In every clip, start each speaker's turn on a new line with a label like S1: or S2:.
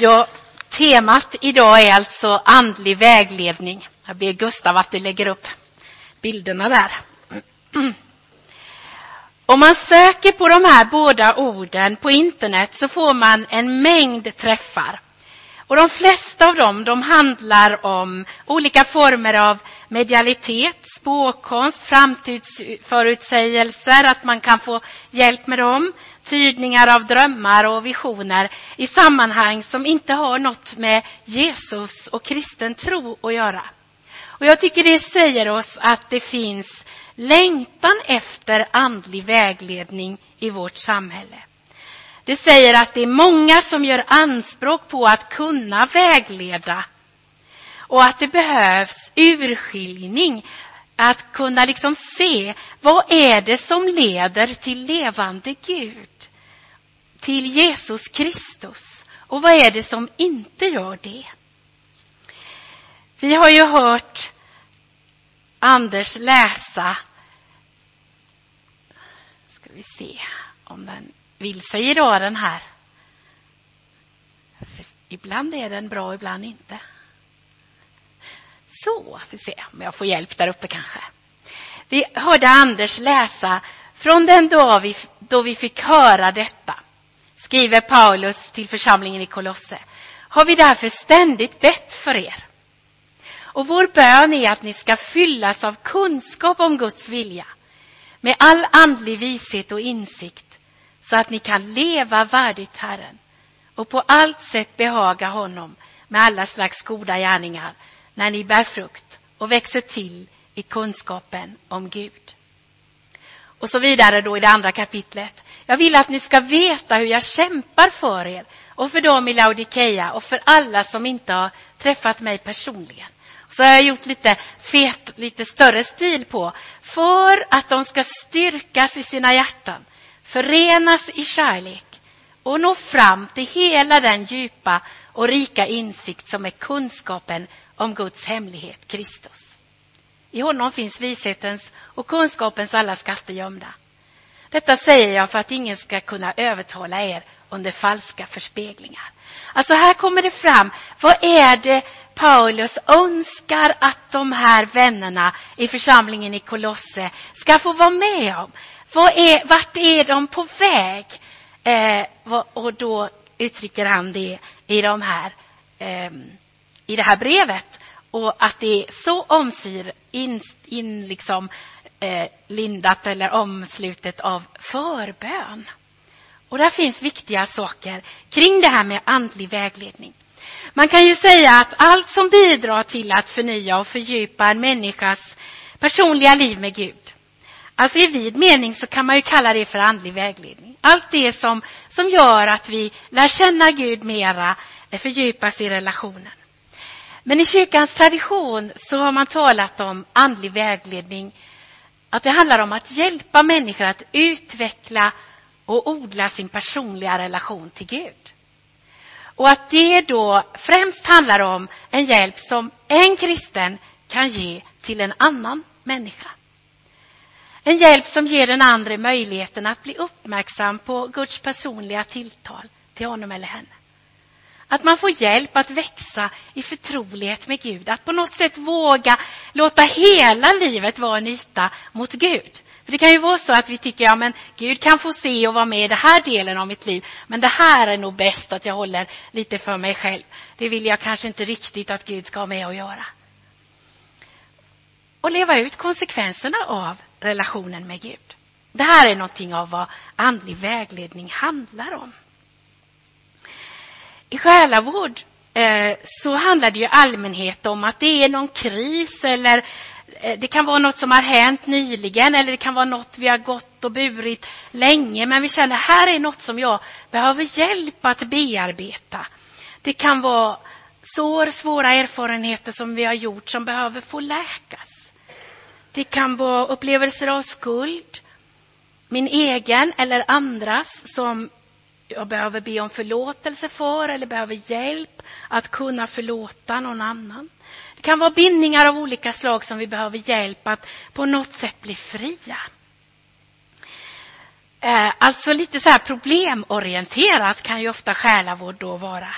S1: Ja, temat idag är alltså andlig vägledning. Jag ber Gustav att du lägger upp bilderna där. Om man söker på de här båda orden på internet så får man en mängd träffar. Och de flesta av dem de handlar om olika former av medialitet, spåkonst, framtidsförutsägelser, att man kan få hjälp med dem, tydningar av drömmar och visioner i sammanhang som inte har något med Jesus och kristen tro att göra. Och jag tycker det säger oss att det finns längtan efter andlig vägledning i vårt samhälle. Det säger att det är många som gör anspråk på att kunna vägleda. Och att det behövs urskiljning, att kunna liksom se vad är det som leder till levande Gud, till Jesus Kristus. Och vad är det som inte gör det. Vi har ju hört Anders läsa, ska vi se om den vill sig rören den här. För ibland är den bra, ibland inte. Så, vi se om jag får hjälp där uppe kanske. Vi hörde Anders läsa från den dag vi, då vi fick höra detta, skriver Paulus till församlingen i Kolosse, har vi därför ständigt bett för er. Och vår bön är att ni ska fyllas av kunskap om Guds vilja, med all andlig vishet och insikt, så att ni kan leva värdigt Herren och på allt sätt behaga honom med alla slags goda gärningar när ni bär frukt och växer till i kunskapen om Gud. Och så vidare då i det andra kapitlet. Jag vill att ni ska veta hur jag kämpar för er och för dem i Laodikeia och för alla som inte har träffat mig personligen. Så har jag gjort lite fet, lite större stil på. För att de ska styrkas i sina hjärtan, förenas i kärlek och nå fram till hela den djupa och rika insikt som är kunskapen om Guds hemlighet, Kristus. I honom finns vishetens och kunskapens alla skatter gömda. Detta säger jag för att ingen ska kunna övertala er under falska förspeglingar. Alltså här kommer det fram, vad är det Paulus önskar att de här vännerna i församlingen i Kolosse ska få vara med om? Vad är, vart är de på väg? Eh, och då uttrycker han det i de här eh, i det här brevet och att det är så omsyr, in, in liksom, eh, lindat eller omslutet av förbön. Och där finns viktiga saker kring det här med andlig vägledning. Man kan ju säga att allt som bidrar till att förnya och fördjupa en människas personliga liv med Gud, alltså i vid mening så kan man ju kalla det för andlig vägledning. Allt det som, som gör att vi lär känna Gud mera, fördjupas i relationen. Men i kyrkans tradition så har man talat om andlig vägledning, att det handlar om att hjälpa människor att utveckla och odla sin personliga relation till Gud. Och att det då främst handlar om en hjälp som en kristen kan ge till en annan människa. En hjälp som ger den andra möjligheten att bli uppmärksam på Guds personliga tilltal till honom eller henne. Att man får hjälp att växa i förtrolighet med Gud. Att på något sätt våga låta hela livet vara en yta mot Gud. För Det kan ju vara så att vi tycker, ja men Gud kan få se och vara med i den här delen av mitt liv. Men det här är nog bäst att jag håller lite för mig själv. Det vill jag kanske inte riktigt att Gud ska ha med att göra. Och leva ut konsekvenserna av relationen med Gud. Det här är någonting av vad andlig vägledning handlar om. I själavård eh, så handlar det ju i allmänhet om att det är någon kris eller eh, det kan vara något som har hänt nyligen eller det kan vara något vi har gått och burit länge men vi känner här är något som jag behöver hjälp att bearbeta. Det kan vara sår, svåra erfarenheter som vi har gjort som behöver få läkas. Det kan vara upplevelser av skuld, min egen eller andras som jag behöver be om förlåtelse för eller behöver hjälp att kunna förlåta någon annan. Det kan vara bindningar av olika slag som vi behöver hjälp att på något sätt bli fria. Eh, alltså lite så här problemorienterat kan ju ofta själavård då vara.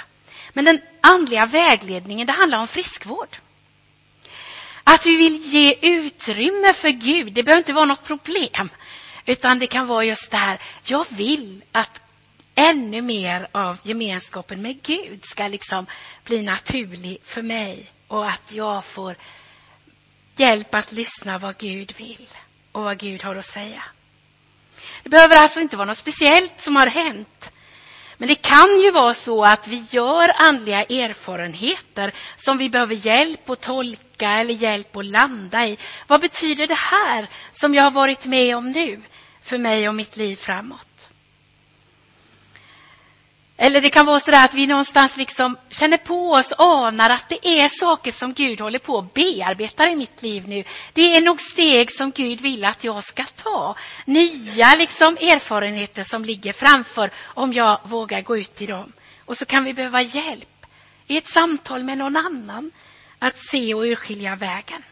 S1: Men den andliga vägledningen, det handlar om friskvård. Att vi vill ge utrymme för Gud, det behöver inte vara något problem. Utan det kan vara just det här, jag vill att ännu mer av gemenskapen med Gud ska liksom bli naturlig för mig och att jag får hjälp att lyssna vad Gud vill och vad Gud har att säga. Det behöver alltså inte vara något speciellt som har hänt. Men det kan ju vara så att vi gör andliga erfarenheter som vi behöver hjälp att tolka eller hjälp att landa i. Vad betyder det här som jag har varit med om nu för mig och mitt liv framåt? Eller det kan vara så att vi någonstans liksom känner på oss, anar att det är saker som Gud håller på att bearbeta i mitt liv nu. Det är nog steg som Gud vill att jag ska ta. Nya liksom erfarenheter som ligger framför om jag vågar gå ut i dem. Och så kan vi behöva hjälp i ett samtal med någon annan att se och urskilja vägen.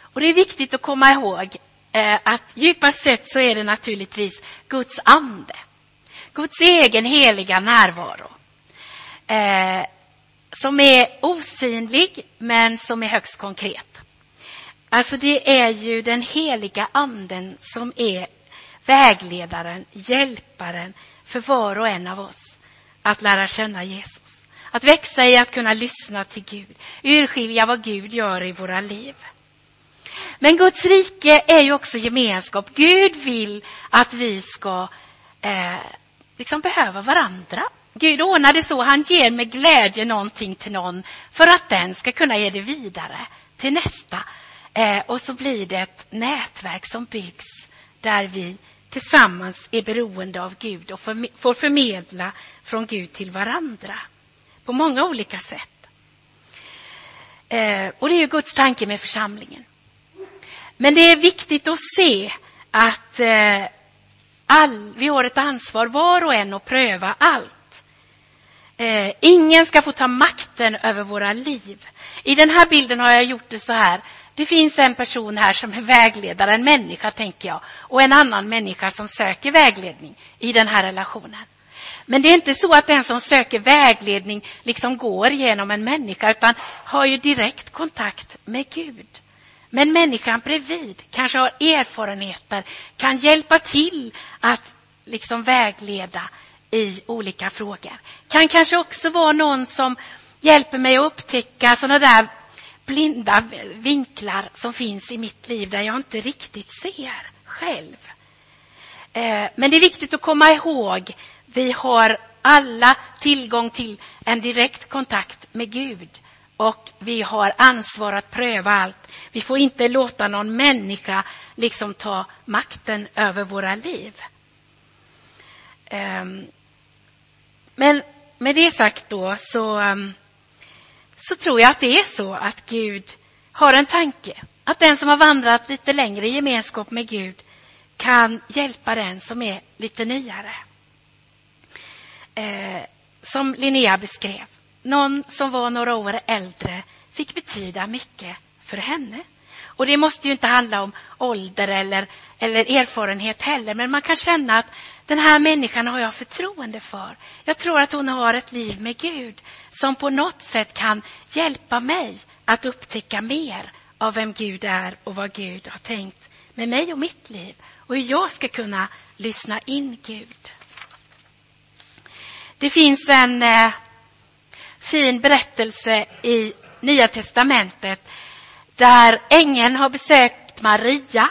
S1: Och det är viktigt att komma ihåg eh, att djupast sett så är det naturligtvis Guds ande Guds egen heliga närvaro. Eh, som är osynlig, men som är högst konkret. Alltså det är ju den heliga anden som är vägledaren, hjälparen för var och en av oss att lära känna Jesus. Att växa i att kunna lyssna till Gud, urskilja vad Gud gör i våra liv. Men Guds rike är ju också gemenskap. Gud vill att vi ska eh, liksom behöver varandra. Gud ordnar det så, han ger med glädje någonting till någon för att den ska kunna ge det vidare till nästa. Eh, och så blir det ett nätverk som byggs där vi tillsammans är beroende av Gud och för, får förmedla från Gud till varandra på många olika sätt. Eh, och det är ju Guds tanke med församlingen. Men det är viktigt att se att eh, All, vi har ett ansvar var och en att pröva allt. Eh, ingen ska få ta makten över våra liv. I den här bilden har jag gjort det så här. Det finns en person här som är vägledare, en människa tänker jag, och en annan människa som söker vägledning i den här relationen. Men det är inte så att den som söker vägledning liksom går genom en människa, utan har ju direkt kontakt med Gud. Men människan bredvid kanske har erfarenheter, kan hjälpa till att liksom vägleda i olika frågor. Kan kanske också vara någon som hjälper mig att upptäcka sådana där blinda vinklar som finns i mitt liv där jag inte riktigt ser själv. Eh, men det är viktigt att komma ihåg, vi har alla tillgång till en direkt kontakt med Gud och vi har ansvar att pröva allt. Vi får inte låta någon människa liksom ta makten över våra liv. Ehm, men med det sagt då så, ehm, så tror jag att det är så att Gud har en tanke. Att den som har vandrat lite längre i gemenskap med Gud kan hjälpa den som är lite nyare. Ehm, som Linnea beskrev någon som var några år äldre fick betyda mycket för henne. Och det måste ju inte handla om ålder eller, eller erfarenhet heller, men man kan känna att den här människan har jag förtroende för. Jag tror att hon har ett liv med Gud som på något sätt kan hjälpa mig att upptäcka mer av vem Gud är och vad Gud har tänkt med mig och mitt liv och hur jag ska kunna lyssna in Gud. Det finns en eh, fin berättelse i Nya testamentet där ängeln har besökt Maria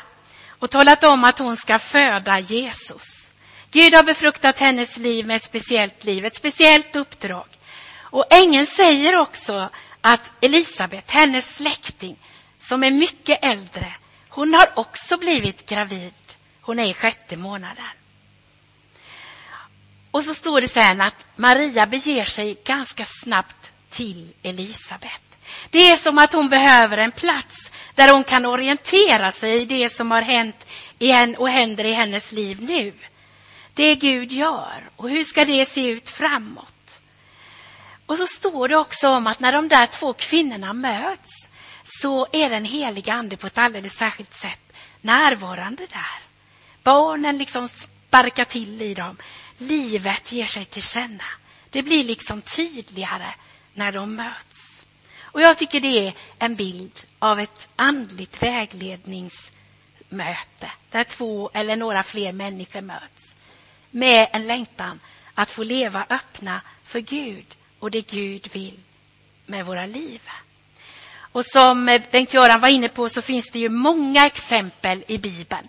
S1: och talat om att hon ska föda Jesus. Gud har befruktat hennes liv med ett speciellt liv, ett speciellt uppdrag. Och ängeln säger också att Elisabet, hennes släkting, som är mycket äldre, hon har också blivit gravid. Hon är i sjätte månaden. Och så står det sen att Maria beger sig ganska snabbt till Elisabet. Det är som att hon behöver en plats där hon kan orientera sig i det som har hänt igen och händer i hennes liv nu. Det Gud gör och hur ska det se ut framåt? Och så står det också om att när de där två kvinnorna möts så är den heliga ande på ett alldeles särskilt sätt närvarande där. Barnen liksom sparkar till i dem livet ger sig till känna. Det blir liksom tydligare när de möts. Och jag tycker det är en bild av ett andligt vägledningsmöte där två eller några fler människor möts med en längtan att få leva öppna för Gud och det Gud vill med våra liv. Och som Bengt-Göran var inne på så finns det ju många exempel i Bibeln.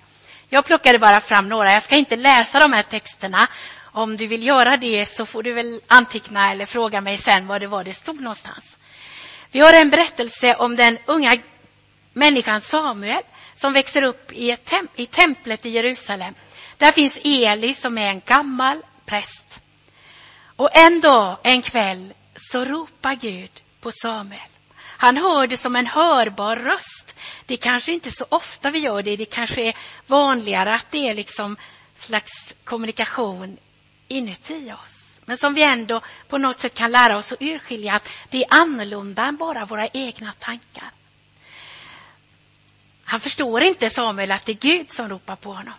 S1: Jag plockade bara fram några. Jag ska inte läsa de här texterna. Om du vill göra det så får du väl anteckna eller fråga mig sen vad det var det stod någonstans. Vi har en berättelse om den unga människan Samuel som växer upp i, ett tem i templet i Jerusalem. Där finns Eli som är en gammal präst. Och en dag, en kväll, så ropar Gud på Samuel. Han hör det som en hörbar röst. Det kanske inte så ofta vi gör det. Det kanske är vanligare att det är liksom slags kommunikation inuti oss. Men som vi ändå på något sätt kan lära oss att urskilja att det är annorlunda än bara våra egna tankar. Han förstår inte Samuel att det är Gud som ropar på honom.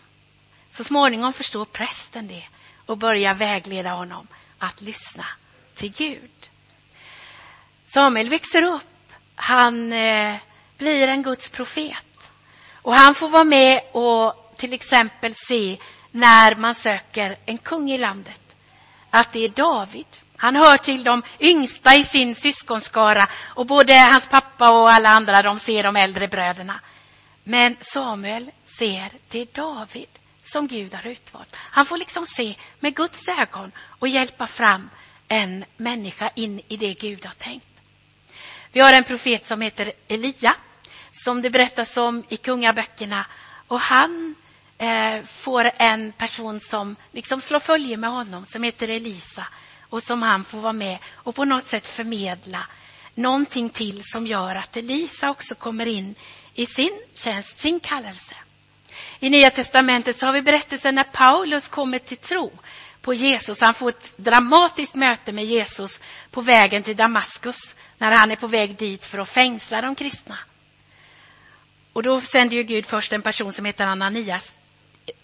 S1: Så småningom förstår prästen det och börjar vägleda honom att lyssna till Gud. Samuel växer upp. Han eh, blir en Guds profet. Och han får vara med och till exempel se när man söker en kung i landet. Att det är David. Han hör till de yngsta i sin syskonskara och både hans pappa och alla andra de ser de äldre bröderna. Men Samuel ser det är David som Gud har utvalt. Han får liksom se med Guds ögon och hjälpa fram en människa in i det Gud har tänkt. Vi har en profet som heter Elia, som det berättas om i kungaböckerna. Och han eh, får en person som liksom slår följe med honom, som heter Elisa. Och som han får vara med och på något sätt förmedla någonting till som gör att Elisa också kommer in i sin tjänst, sin kallelse. I Nya testamentet så har vi berättelsen när Paulus kommer till tro på Jesus. Han får ett dramatiskt möte med Jesus på vägen till Damaskus när han är på väg dit för att fängsla de kristna. Och då sänder ju Gud först en person som heter Ananias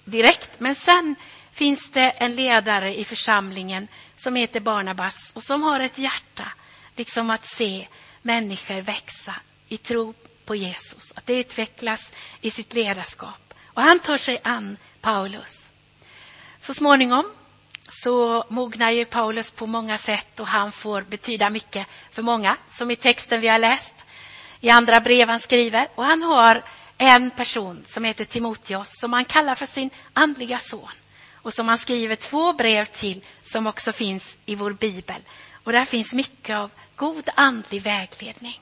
S1: direkt. Men sen finns det en ledare i församlingen som heter Barnabas och som har ett hjärta liksom att se människor växa i tro på Jesus. Att det utvecklas i sitt ledarskap. Och han tar sig an Paulus. Så småningom så mognar ju Paulus på många sätt och han får betyda mycket för många, som i texten vi har läst, i andra brev han skriver. Och han har en person som heter Timoteus som han kallar för sin andliga son och som han skriver två brev till som också finns i vår bibel. Och där finns mycket av god andlig vägledning.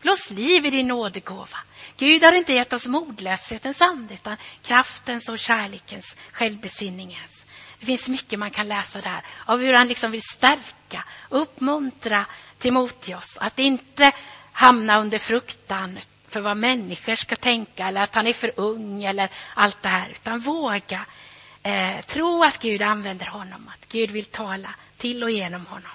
S1: Blås liv i din nådegåva. Gud har inte gett oss modlöshetens ande utan kraftens och kärlekens, självbesinningens. Det finns mycket man kan läsa där av hur han liksom vill stärka, uppmuntra Timoteus att inte hamna under fruktan för vad människor ska tänka eller att han är för ung eller allt det här, utan våga eh, tro att Gud använder honom, att Gud vill tala till och genom honom.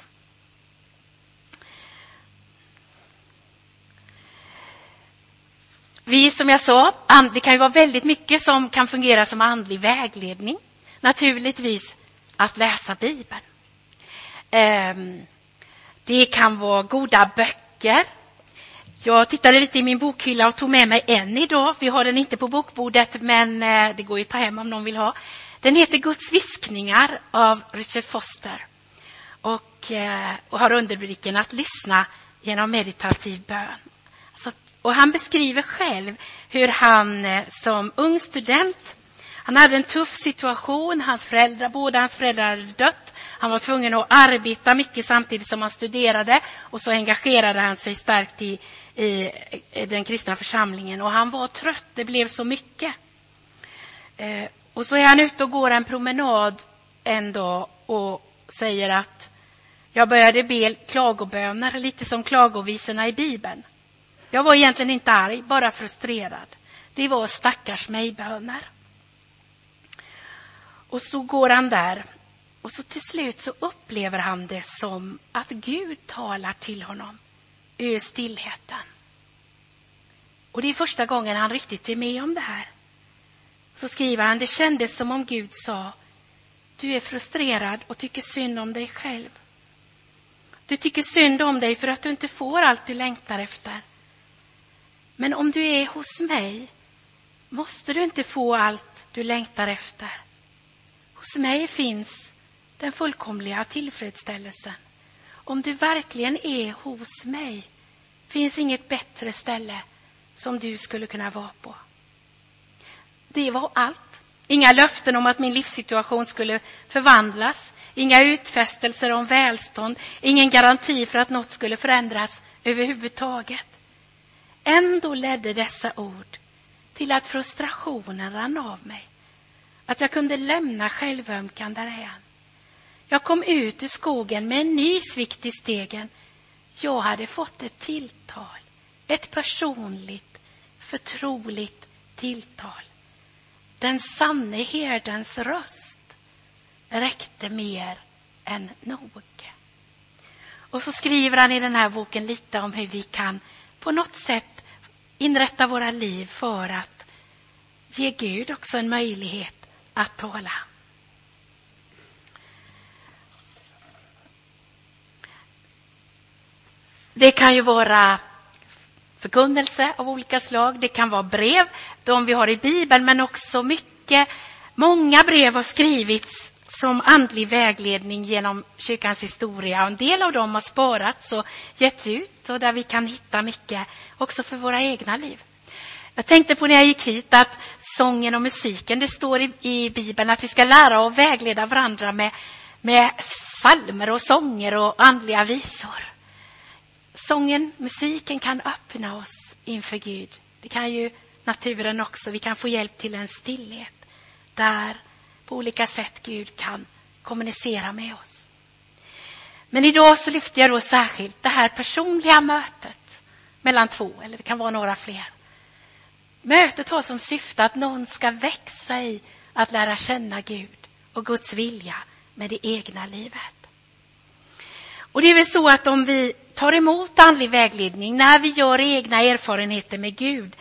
S1: Vi, som jag sa, det kan ju vara väldigt mycket som kan fungera som andlig vägledning. Naturligtvis att läsa Bibeln. Ehm, det kan vara goda böcker. Jag tittade lite i min bokhylla och tog med mig en idag. Vi har den inte på bokbordet, men eh, det går ju att ta hem om någon vill ha. Den heter Guds viskningar av Richard Foster och, eh, och har underrubriken att lyssna genom meditativ bön. Och han beskriver själv hur han eh, som ung student, han hade en tuff situation, hans föräldrar, båda hans föräldrar hade dött. Han var tvungen att arbeta mycket samtidigt som han studerade och så engagerade han sig starkt i, i, den kristna församlingen och han var trött, det blev så mycket. Eh, och så är han ute och går en promenad en dag och säger att jag började be klagoböner, lite som klagovisorna i Bibeln. Jag var egentligen inte arg, bara frustrerad. Det var stackars mig-böner. Och så går han där och så till slut så upplever han det som att Gud talar till honom ur stillheten. Och det är första gången han riktigt är med om det här. Så skriver han, det kändes som om Gud sa, du är frustrerad och tycker synd om dig själv. Du tycker synd om dig för att du inte får allt du längtar efter. Men om du är hos mig måste du inte få allt du längtar efter. Hos mig finns den fullkomliga tillfredsställelsen. Om du verkligen är hos mig finns inget bättre ställe som du skulle kunna vara på. Det var allt. Inga löften om att min livssituation skulle förvandlas, inga utfästelser om välstånd, ingen garanti för att något skulle förändras överhuvudtaget. Ändå ledde dessa ord till att frustrationen rann av mig. Att jag kunde lämna självömkan därhän. Jag kom ut ur skogen med en ny svikt i stegen. Jag hade fått ett tilltal, ett personligt, förtroligt tilltal. Den sanne herdens röst räckte mer än nog. Och så skriver han i den här boken lite om hur vi kan på något sätt inrätta våra liv för att ge Gud också en möjlighet att tala. Det kan ju vara förkunnelse av olika slag. Det kan vara brev, de vi har i Bibeln, men också mycket. Många brev har skrivits som andlig vägledning genom kyrkans historia. En del av dem har sparats och getts ut och där vi kan hitta mycket också för våra egna liv. Jag tänkte på när jag gick hit att sången och musiken, det står i, i Bibeln att vi ska lära och vägleda varandra med, med salmer och sånger och andliga visor. Sången, musiken kan öppna oss inför Gud. Det kan ju naturen också. Vi kan få hjälp till en stillhet där på olika sätt Gud kan kommunicera med oss. Men idag så lyfter jag då särskilt det här personliga mötet mellan två, eller det kan vara några fler. Mötet har som syfte att någon ska växa i att lära känna Gud och Guds vilja med det egna livet. Och det är väl så att om vi tar emot andlig vägledning, när vi gör egna erfarenheter med Gud,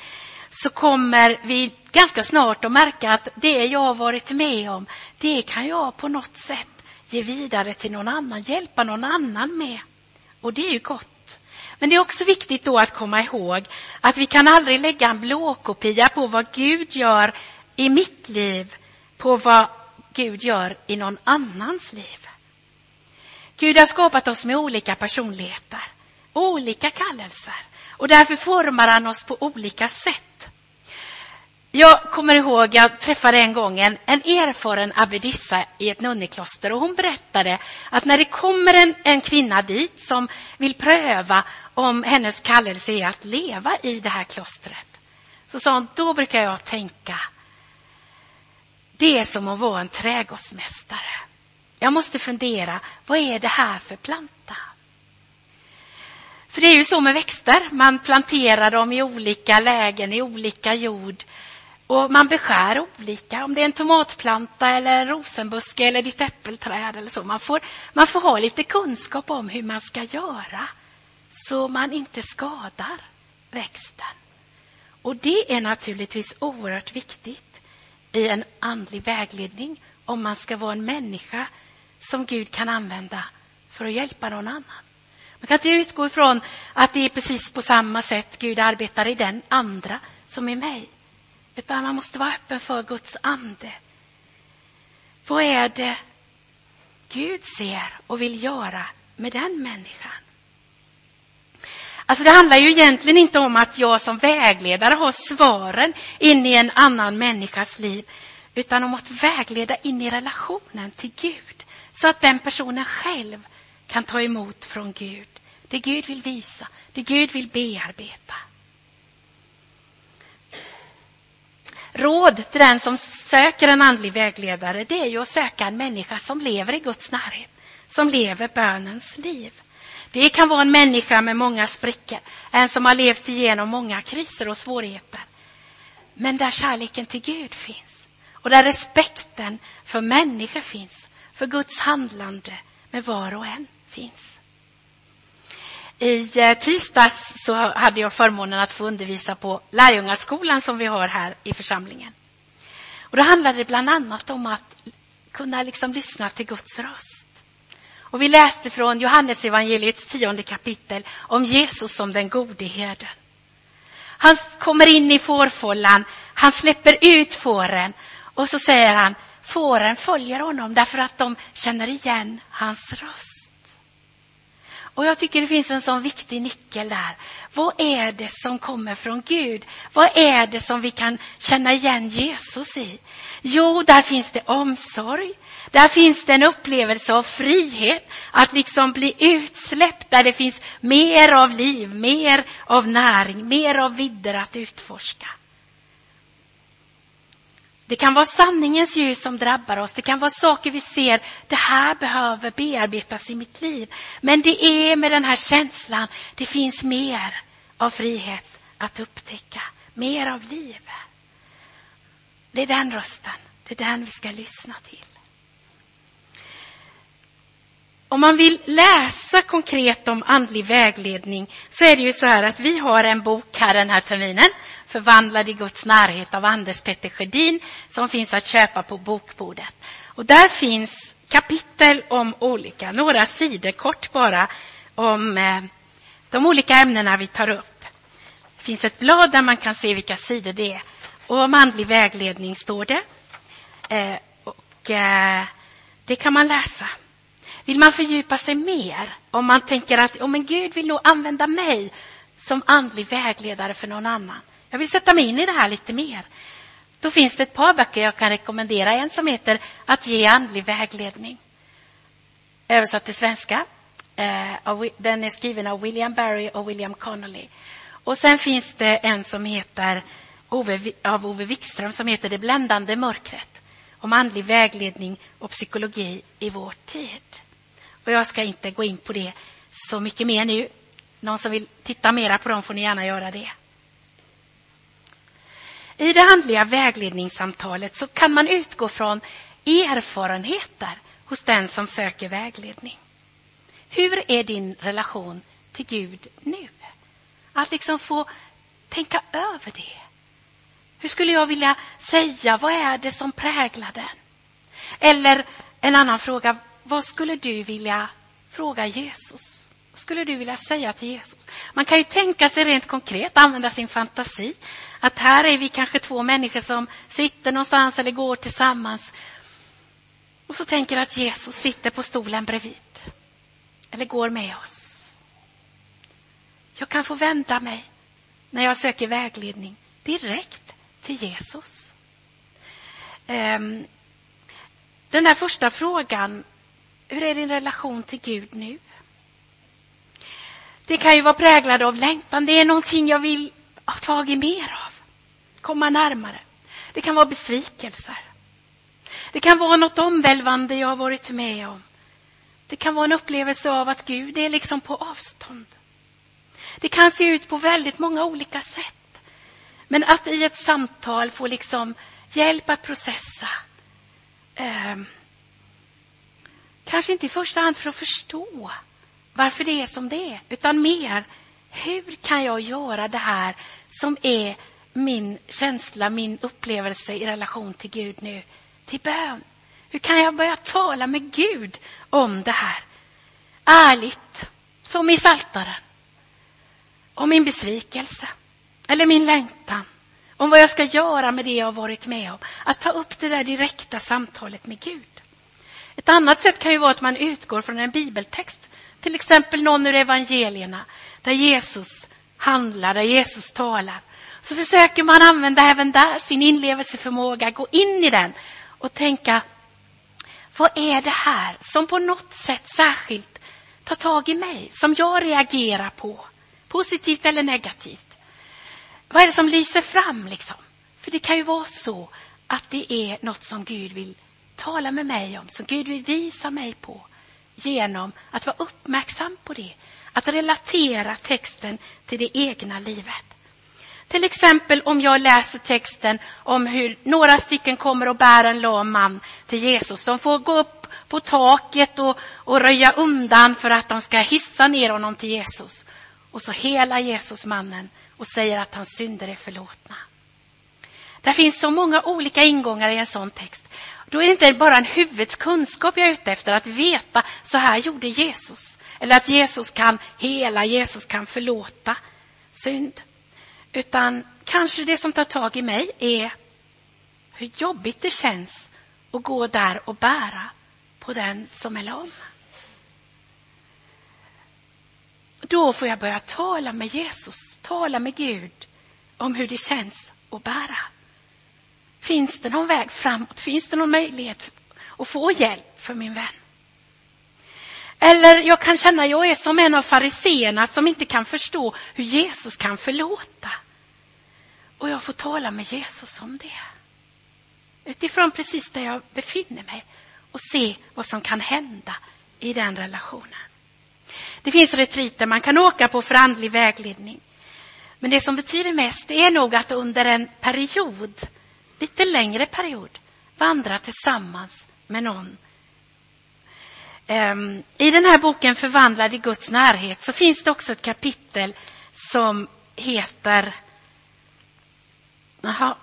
S1: så kommer vi ganska snart att märka att det jag har varit med om, det kan jag på något sätt ge vidare till någon annan, hjälpa någon annan med. Och det är ju gott. Men det är också viktigt då att komma ihåg att vi kan aldrig lägga en blåkopia på vad Gud gör i mitt liv, på vad Gud gör i någon annans liv. Gud har skapat oss med olika personligheter, olika kallelser och därför formar han oss på olika sätt. Jag kommer ihåg, jag träffade en gång en, en erfaren abbedissa i ett nunnekloster och hon berättade att när det kommer en, en kvinna dit som vill pröva om hennes kallelse är att leva i det här klostret, så sa hon, då brukar jag tänka, det är som att vara en trädgårdsmästare. Jag måste fundera, vad är det här för planta? För det är ju så med växter, man planterar dem i olika lägen, i olika jord. Och man beskär olika, om det är en tomatplanta eller en rosenbuske eller ditt äppelträd eller så. Man får, man får ha lite kunskap om hur man ska göra så man inte skadar växten. Och det är naturligtvis oerhört viktigt i en andlig vägledning om man ska vara en människa som Gud kan använda för att hjälpa någon annan. Man kan inte utgå ifrån att det är precis på samma sätt Gud arbetar i den andra som i mig. Utan man måste vara öppen för Guds ande. Vad är det Gud ser och vill göra med den människan? Alltså det handlar ju egentligen inte om att jag som vägledare har svaren in i en annan människas liv, utan om att vägleda in i relationen till Gud, så att den personen själv kan ta emot från Gud det Gud vill visa, det Gud vill bearbeta. Råd till den som söker en andlig vägledare, det är ju att söka en människa som lever i Guds närhet, som lever bönens liv. Det kan vara en människa med många sprickor, en som har levt igenom många kriser och svårigheter. Men där kärleken till Gud finns och där respekten för människor finns, för Guds handlande med var och en finns. I eh, tisdags så hade jag förmånen att få undervisa på lärjungaskolan som vi har här i församlingen. Och då handlade det bland annat om att kunna liksom lyssna till Guds röst. Och vi läste från Johannesevangeliets tionde kapitel om Jesus som den gode herden. Han kommer in i fårfållan, han släpper ut fåren och så säger han, fåren följer honom därför att de känner igen hans röst. Och jag tycker det finns en sån viktig nyckel där. Vad är det som kommer från Gud? Vad är det som vi kan känna igen Jesus i? Jo, där finns det omsorg. Där finns det en upplevelse av frihet, att liksom bli utsläppt där det finns mer av liv, mer av näring, mer av vidder att utforska. Det kan vara sanningens ljus som drabbar oss. Det kan vara saker vi ser, det här behöver bearbetas i mitt liv. Men det är med den här känslan, det finns mer av frihet att upptäcka. Mer av liv. Det är den rösten, det är den vi ska lyssna till. Om man vill läsa konkret om andlig vägledning så är det ju så här att vi har en bok här den här terminen, Förvandlad i Guds närhet av Anders Petter Sjödin, som finns att köpa på bokbordet. Och där finns kapitel om olika, några sidor kort bara, om eh, de olika ämnena vi tar upp. Det finns ett blad där man kan se vilka sidor det är. Och om andlig vägledning står det. Eh, och eh, det kan man läsa. Vill man fördjupa sig mer, om man tänker att oh, men Gud vill nog använda mig som andlig vägledare för någon annan. Jag vill sätta mig in i det här lite mer. Då finns det ett par böcker jag kan rekommendera. En som heter Att ge andlig vägledning. Översatt till svenska. Eh, den är skriven av William Barry och William Connolly. Och sen finns det en som heter av Ove Wikström som heter Det bländande mörkret. Om andlig vägledning och psykologi i vår tid. Och jag ska inte gå in på det så mycket mer nu. Någon som vill titta mera på dem får ni gärna göra det. I det andliga vägledningssamtalet så kan man utgå från erfarenheter hos den som söker vägledning. Hur är din relation till Gud nu? Att liksom få tänka över det. Hur skulle jag vilja säga, vad är det som präglar den? Eller en annan fråga, vad skulle du vilja fråga Jesus? Vad skulle du vilja säga till Jesus? Man kan ju tänka sig rent konkret, använda sin fantasi. Att här är vi kanske två människor som sitter någonstans eller går tillsammans. Och så tänker att Jesus sitter på stolen bredvid. Eller går med oss. Jag kan få vända mig när jag söker vägledning direkt till Jesus. Ehm, den där första frågan hur är din relation till Gud nu? Det kan ju vara präglad av längtan. Det är någonting jag vill ha tag i mer av. Komma närmare. Det kan vara besvikelser. Det kan vara något omvälvande jag har varit med om. Det kan vara en upplevelse av att Gud är liksom på avstånd. Det kan se ut på väldigt många olika sätt. Men att i ett samtal få liksom hjälp att processa. Eh, Kanske inte i första hand för att förstå varför det är som det är, utan mer hur kan jag göra det här som är min känsla, min upplevelse i relation till Gud nu, till bön? Hur kan jag börja tala med Gud om det här? Ärligt, som i Saltaren. Om min besvikelse eller min längtan. Om vad jag ska göra med det jag har varit med om. Att ta upp det där direkta samtalet med Gud. Ett annat sätt kan ju vara att man utgår från en bibeltext. Till exempel någon ur evangelierna där Jesus handlar, där Jesus talar. Så försöker man använda även där sin inlevelseförmåga, gå in i den och tänka vad är det här som på något sätt särskilt tar tag i mig, som jag reagerar på, positivt eller negativt? Vad är det som lyser fram liksom? För det kan ju vara så att det är något som Gud vill tala med mig om, som Gud vill visa mig på genom att vara uppmärksam på det. Att relatera texten till det egna livet. Till exempel om jag läser texten om hur några stycken kommer och bär en lam man till Jesus. De får gå upp på taket och, och röja undan för att de ska hissa ner honom till Jesus. Och så hela Jesus mannen och säger att hans synder är förlåtna. Det finns så många olika ingångar i en sån text. Då är det inte bara en huvudets kunskap jag är ute efter, att veta så här gjorde Jesus. Eller att Jesus kan hela, Jesus kan förlåta synd. Utan kanske det som tar tag i mig är hur jobbigt det känns att gå där och bära på den som är lam. Då får jag börja tala med Jesus, tala med Gud om hur det känns att bära. Finns det någon väg framåt? Finns det någon möjlighet att få hjälp för min vän? Eller jag kan känna att jag är som en av fariseerna som inte kan förstå hur Jesus kan förlåta. Och jag får tala med Jesus om det. Utifrån precis där jag befinner mig och se vad som kan hända i den relationen. Det finns retriter man kan åka på för andlig vägledning. Men det som betyder mest är nog att under en period, lite längre period, vandra tillsammans med någon. Ehm, I den här boken Förvandlad i Guds närhet så finns det också ett kapitel som heter... Jaha,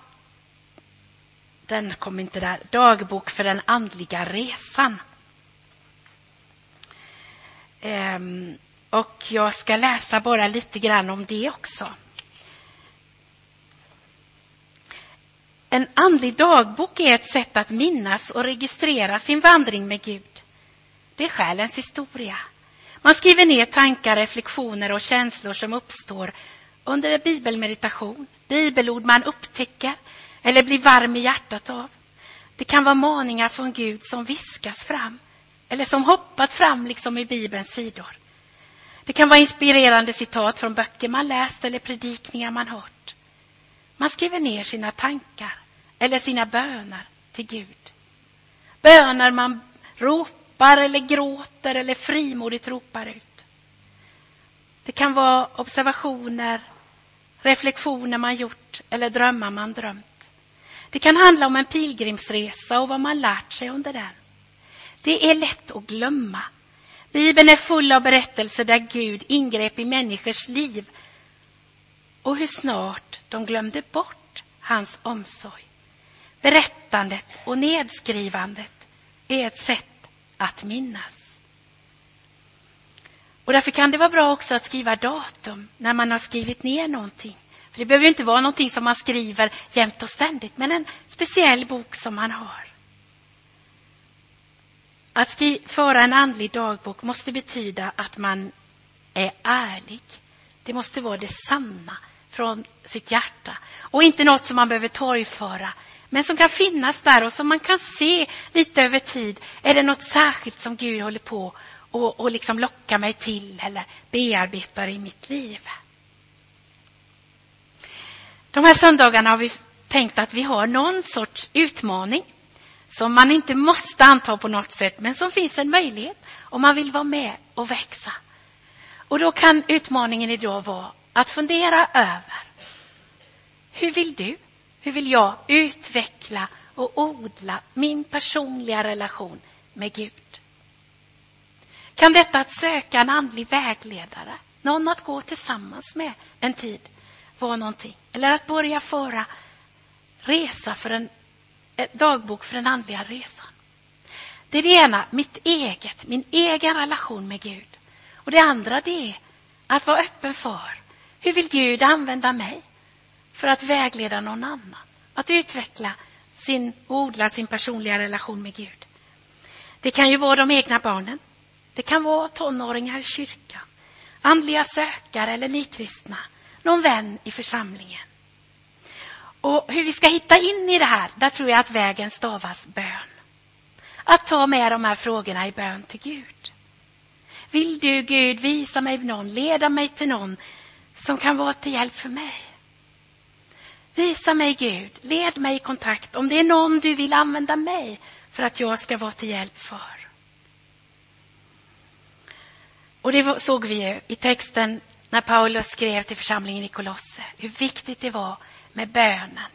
S1: den kom inte där. Dagbok för den andliga resan. Ehm, och jag ska läsa bara lite grann om det också. En andlig dagbok är ett sätt att minnas och registrera sin vandring med Gud. Det är själens historia. Man skriver ner tankar, reflektioner och känslor som uppstår under bibelmeditation, bibelord man upptäcker eller blir varm i hjärtat av. Det kan vara maningar från Gud som viskas fram eller som hoppat fram liksom i Bibelns sidor. Det kan vara inspirerande citat från böcker man läst eller predikningar man hört. Man skriver ner sina tankar eller sina böner till Gud. Böner man ropar eller gråter eller frimodigt ropar ut. Det kan vara observationer, reflektioner man gjort eller drömmar man drömt. Det kan handla om en pilgrimsresa och vad man lärt sig under den. Det är lätt att glömma. Bibeln är full av berättelser där Gud ingrep i människors liv och hur snart de glömde bort hans omsorg. Berättandet och nedskrivandet är ett sätt att minnas. Och därför kan det vara bra också att skriva datum när man har skrivit ner någonting. För Det behöver inte vara någonting som man skriver jämt och ständigt, men en speciell bok som man har. Att föra en andlig dagbok måste betyda att man är ärlig. Det måste vara det sanna från sitt hjärta och inte något som man behöver torgföra men som kan finnas där och som man kan se lite över tid. Är det något särskilt som Gud håller på och, och liksom lockar mig till eller bearbetar i mitt liv? De här söndagarna har vi tänkt att vi har någon sorts utmaning som man inte måste anta på något sätt, men som finns en möjlighet om man vill vara med och växa. Och då kan utmaningen idag vara att fundera över hur vill du, hur vill jag utveckla och odla min personliga relation med Gud? Kan detta att söka en andlig vägledare, någon att gå tillsammans med en tid, vara någonting? Eller att börja föra resa för en dagbok för den andliga resan. Det är det ena, mitt eget, min egen relation med Gud. Och det andra det är att vara öppen för hur vill Gud använda mig för att vägleda någon annan? Att utveckla sin, odla sin personliga relation med Gud. Det kan ju vara de egna barnen. Det kan vara tonåringar i kyrkan, andliga sökare eller nykristna, någon vän i församlingen. Och hur vi ska hitta in i det här, där tror jag att vägen stavas bön. Att ta med de här frågorna i bön till Gud. Vill du Gud visa mig någon, leda mig till någon som kan vara till hjälp för mig? Visa mig Gud, led mig i kontakt om det är någon du vill använda mig för att jag ska vara till hjälp för. Och det såg vi ju i texten när Paulus skrev till församlingen i Kolosse, hur viktigt det var med bönen.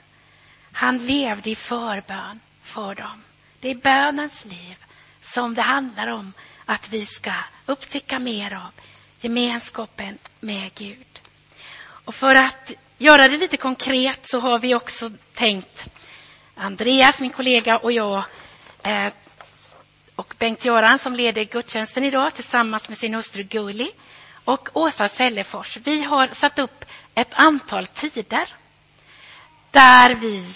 S1: Han levde i förbön för dem. Det är bönens liv som det handlar om att vi ska upptäcka mer av gemenskapen med Gud. Och för att göra det lite konkret så har vi också tänkt, Andreas, min kollega och jag, Eh, och Bengt-Göran som leder gudstjänsten idag tillsammans med sin hustru Gulli och Åsa Sällefors. Vi har satt upp ett antal tider där vi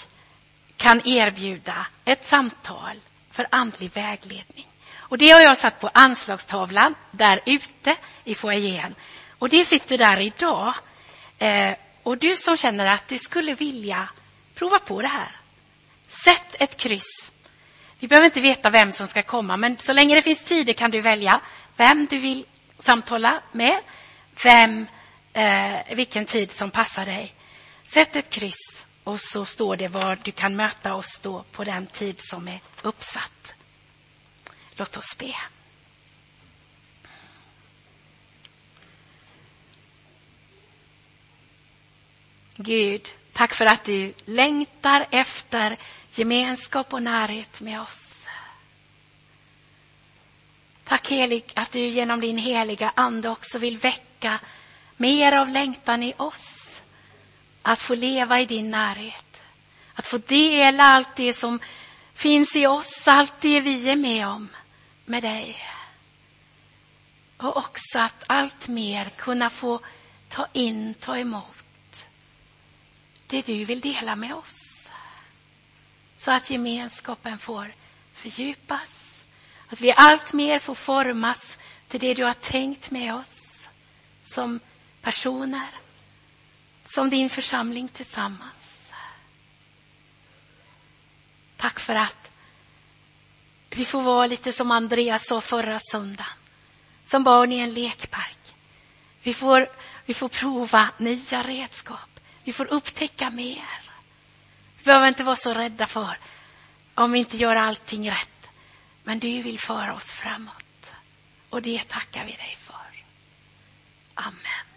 S1: kan erbjuda ett samtal för andlig vägledning. Och Det har jag satt på anslagstavlan där ute i foajén. Och det sitter där idag. Eh, och du som känner att du skulle vilja prova på det här. Sätt ett kryss. Vi behöver inte veta vem som ska komma, men så länge det finns tider kan du välja vem du vill samtala med, vem, eh, vilken tid som passar dig. Sätt ett kryss och så står det var du kan möta oss då på den tid som är uppsatt. Låt oss be. Gud, tack för att du längtar efter gemenskap och närhet med oss. Tack helig att du genom din heliga ande också vill väcka mer av längtan i oss. Att få leva i din närhet. Att få dela allt det som finns i oss, allt det vi är med om med dig. Och också att allt mer kunna få ta in, ta emot det du vill dela med oss. Så att gemenskapen får fördjupas. Att vi allt mer får formas till det du har tänkt med oss som personer, som din församling tillsammans. Tack för att vi får vara lite som Andreas sa förra söndagen, som barn i en lekpark. Vi får, vi får prova nya redskap. Vi får upptäcka mer. Vi behöver inte vara så rädda för om vi inte gör allting rätt. Men du vill föra oss framåt. Och det tackar vi dig för. Amen.